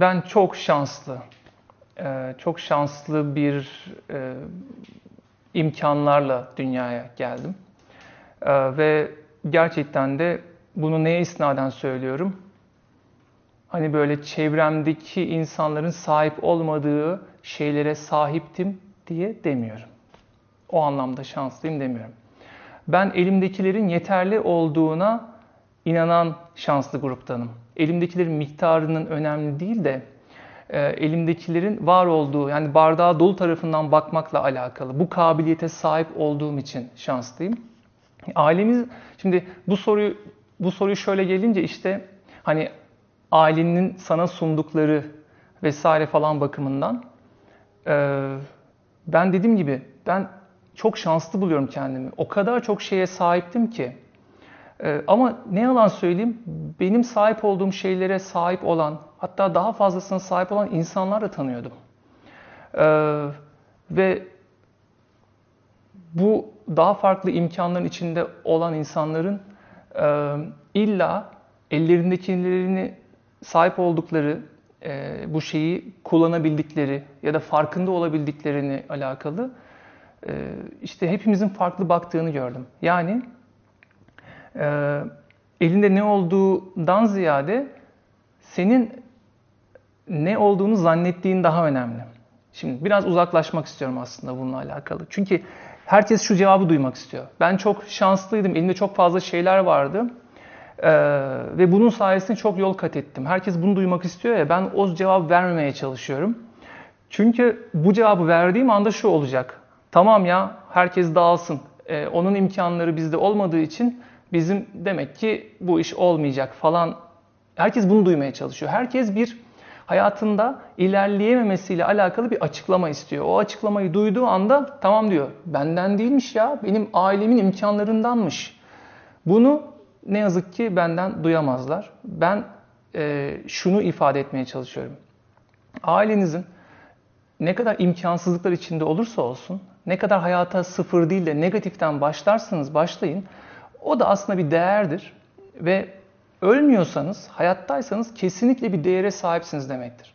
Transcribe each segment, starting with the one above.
Ben çok şanslı, e, çok şanslı bir e, imkanlarla dünyaya geldim. E, ve gerçekten de bunu neye isnaden söylüyorum? Hani böyle çevremdeki insanların sahip olmadığı şeylere sahiptim diye demiyorum. O anlamda şanslıyım demiyorum. Ben elimdekilerin yeterli olduğuna inanan şanslı gruptanım. Elimdekilerin miktarının önemli değil de e, elimdekilerin var olduğu yani bardağı dolu tarafından bakmakla alakalı. Bu kabiliyete sahip olduğum için şanslıyım. Ailemiz şimdi bu soruyu bu soruyu şöyle gelince işte hani ailenin sana sundukları vesaire falan bakımından e, ben dediğim gibi ben çok şanslı buluyorum kendimi. O kadar çok şeye sahiptim ki ama ne yalan söyleyeyim, benim sahip olduğum şeylere sahip olan, hatta daha fazlasına sahip olan insanlar da tanıyordum. Ee, ve bu daha farklı imkanların içinde olan insanların e, illa ellerindekilerini sahip oldukları, e, bu şeyi kullanabildikleri ya da farkında olabildiklerini alakalı e, işte hepimizin farklı baktığını gördüm. Yani e, elinde ne olduğundan ziyade senin ne olduğunu zannettiğin daha önemli. Şimdi biraz uzaklaşmak istiyorum aslında bununla alakalı. Çünkü herkes şu cevabı duymak istiyor. Ben çok şanslıydım, elimde çok fazla şeyler vardı. Ee, ve bunun sayesinde çok yol kat ettim. Herkes bunu duymak istiyor ya ben o cevabı vermemeye çalışıyorum. Çünkü bu cevabı verdiğim anda şu olacak. Tamam ya herkes dağılsın. Ee, onun imkanları bizde olmadığı için bizim demek ki bu iş olmayacak falan. Herkes bunu duymaya çalışıyor. Herkes bir hayatında ilerleyememesiyle alakalı bir açıklama istiyor. O açıklamayı duyduğu anda tamam diyor. Benden değilmiş ya. Benim ailemin imkanlarındanmış. Bunu ne yazık ki benden duyamazlar. Ben e, şunu ifade etmeye çalışıyorum. Ailenizin ne kadar imkansızlıklar içinde olursa olsun, ne kadar hayata sıfır değil de negatiften başlarsınız başlayın. O da aslında bir değerdir ve ölmüyorsanız, hayattaysanız kesinlikle bir değere sahipsiniz demektir.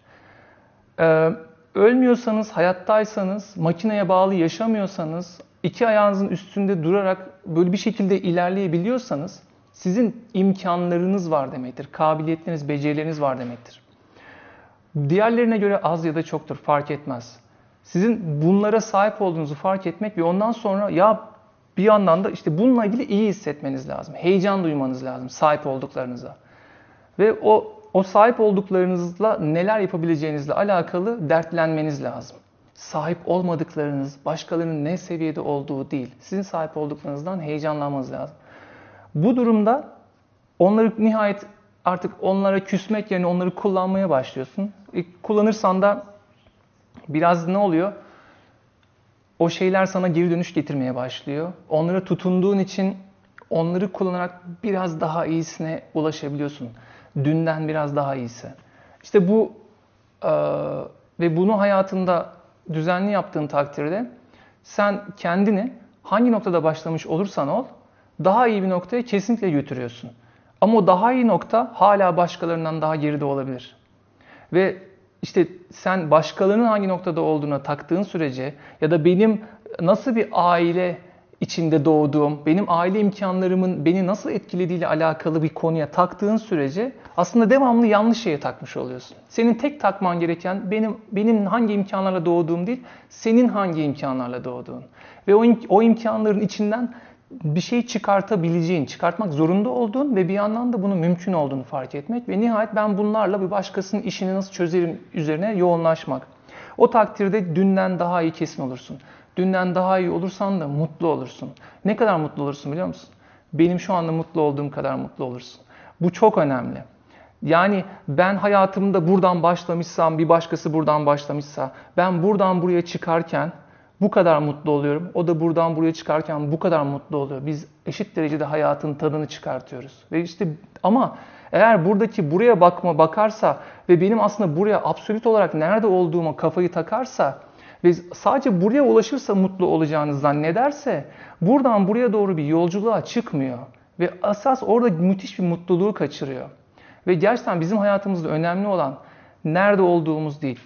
Ee, ölmüyorsanız, hayattaysanız, makineye bağlı yaşamıyorsanız, iki ayağınızın üstünde durarak böyle bir şekilde ilerleyebiliyorsanız sizin imkanlarınız var demektir. Kabiliyetleriniz, becerileriniz var demektir. Diğerlerine göre az ya da çoktur fark etmez. Sizin bunlara sahip olduğunuzu fark etmek ve ondan sonra ya bir yandan da işte bununla ilgili iyi hissetmeniz lazım. Heyecan duymanız lazım sahip olduklarınıza. Ve o o sahip olduklarınızla neler yapabileceğinizle alakalı dertlenmeniz lazım. Sahip olmadıklarınız başkalarının ne seviyede olduğu değil. Sizin sahip olduklarınızdan heyecanlanmanız lazım. Bu durumda onları nihayet artık onlara küsmek yerine onları kullanmaya başlıyorsun. E, kullanırsan da biraz ne oluyor? O şeyler sana geri dönüş getirmeye başlıyor. Onlara tutunduğun için onları kullanarak biraz daha iyisine ulaşabiliyorsun. Dünden biraz daha iyisi. İşte bu e, ve bunu hayatında düzenli yaptığın takdirde sen kendini hangi noktada başlamış olursan ol daha iyi bir noktaya kesinlikle götürüyorsun. Ama o daha iyi nokta hala başkalarından daha geride olabilir. Ve işte sen başkalarının hangi noktada olduğuna taktığın sürece ya da benim nasıl bir aile içinde doğduğum, benim aile imkanlarımın beni nasıl etkilediğiyle alakalı bir konuya taktığın sürece aslında devamlı yanlış şeye takmış oluyorsun. Senin tek takman gereken benim benim hangi imkanlarla doğduğum değil, senin hangi imkanlarla doğduğun. Ve o, o imkanların içinden bir şey çıkartabileceğin, çıkartmak zorunda olduğun ve bir yandan da bunun mümkün olduğunu fark etmek ve nihayet ben bunlarla bir başkasının işini nasıl çözerim üzerine yoğunlaşmak. O takdirde dünden daha iyi kesin olursun. Dünden daha iyi olursan da mutlu olursun. Ne kadar mutlu olursun biliyor musun? Benim şu anda mutlu olduğum kadar mutlu olursun. Bu çok önemli. Yani ben hayatımda buradan başlamışsam, bir başkası buradan başlamışsa, ben buradan buraya çıkarken bu kadar mutlu oluyorum. O da buradan buraya çıkarken bu kadar mutlu oluyor. Biz eşit derecede hayatın tadını çıkartıyoruz. Ve işte ama eğer buradaki buraya bakma bakarsa ve benim aslında buraya absolut olarak nerede olduğuma kafayı takarsa ve sadece buraya ulaşırsa mutlu olacağını zannederse buradan buraya doğru bir yolculuğa çıkmıyor. Ve asas orada müthiş bir mutluluğu kaçırıyor. Ve gerçekten bizim hayatımızda önemli olan nerede olduğumuz değil.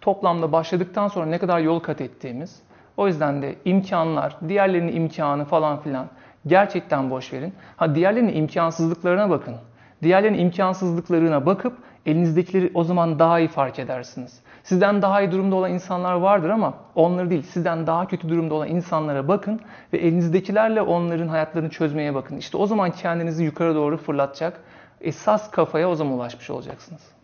Toplamda başladıktan sonra ne kadar yol kat ettiğimiz. O yüzden de imkanlar, diğerlerinin imkanı falan filan gerçekten boş verin. Ha diğerlerinin imkansızlıklarına bakın. Diğerlerinin imkansızlıklarına bakıp elinizdekileri o zaman daha iyi fark edersiniz. Sizden daha iyi durumda olan insanlar vardır ama onları değil, sizden daha kötü durumda olan insanlara bakın ve elinizdekilerle onların hayatlarını çözmeye bakın. İşte o zaman kendinizi yukarı doğru fırlatacak esas kafaya o zaman ulaşmış olacaksınız.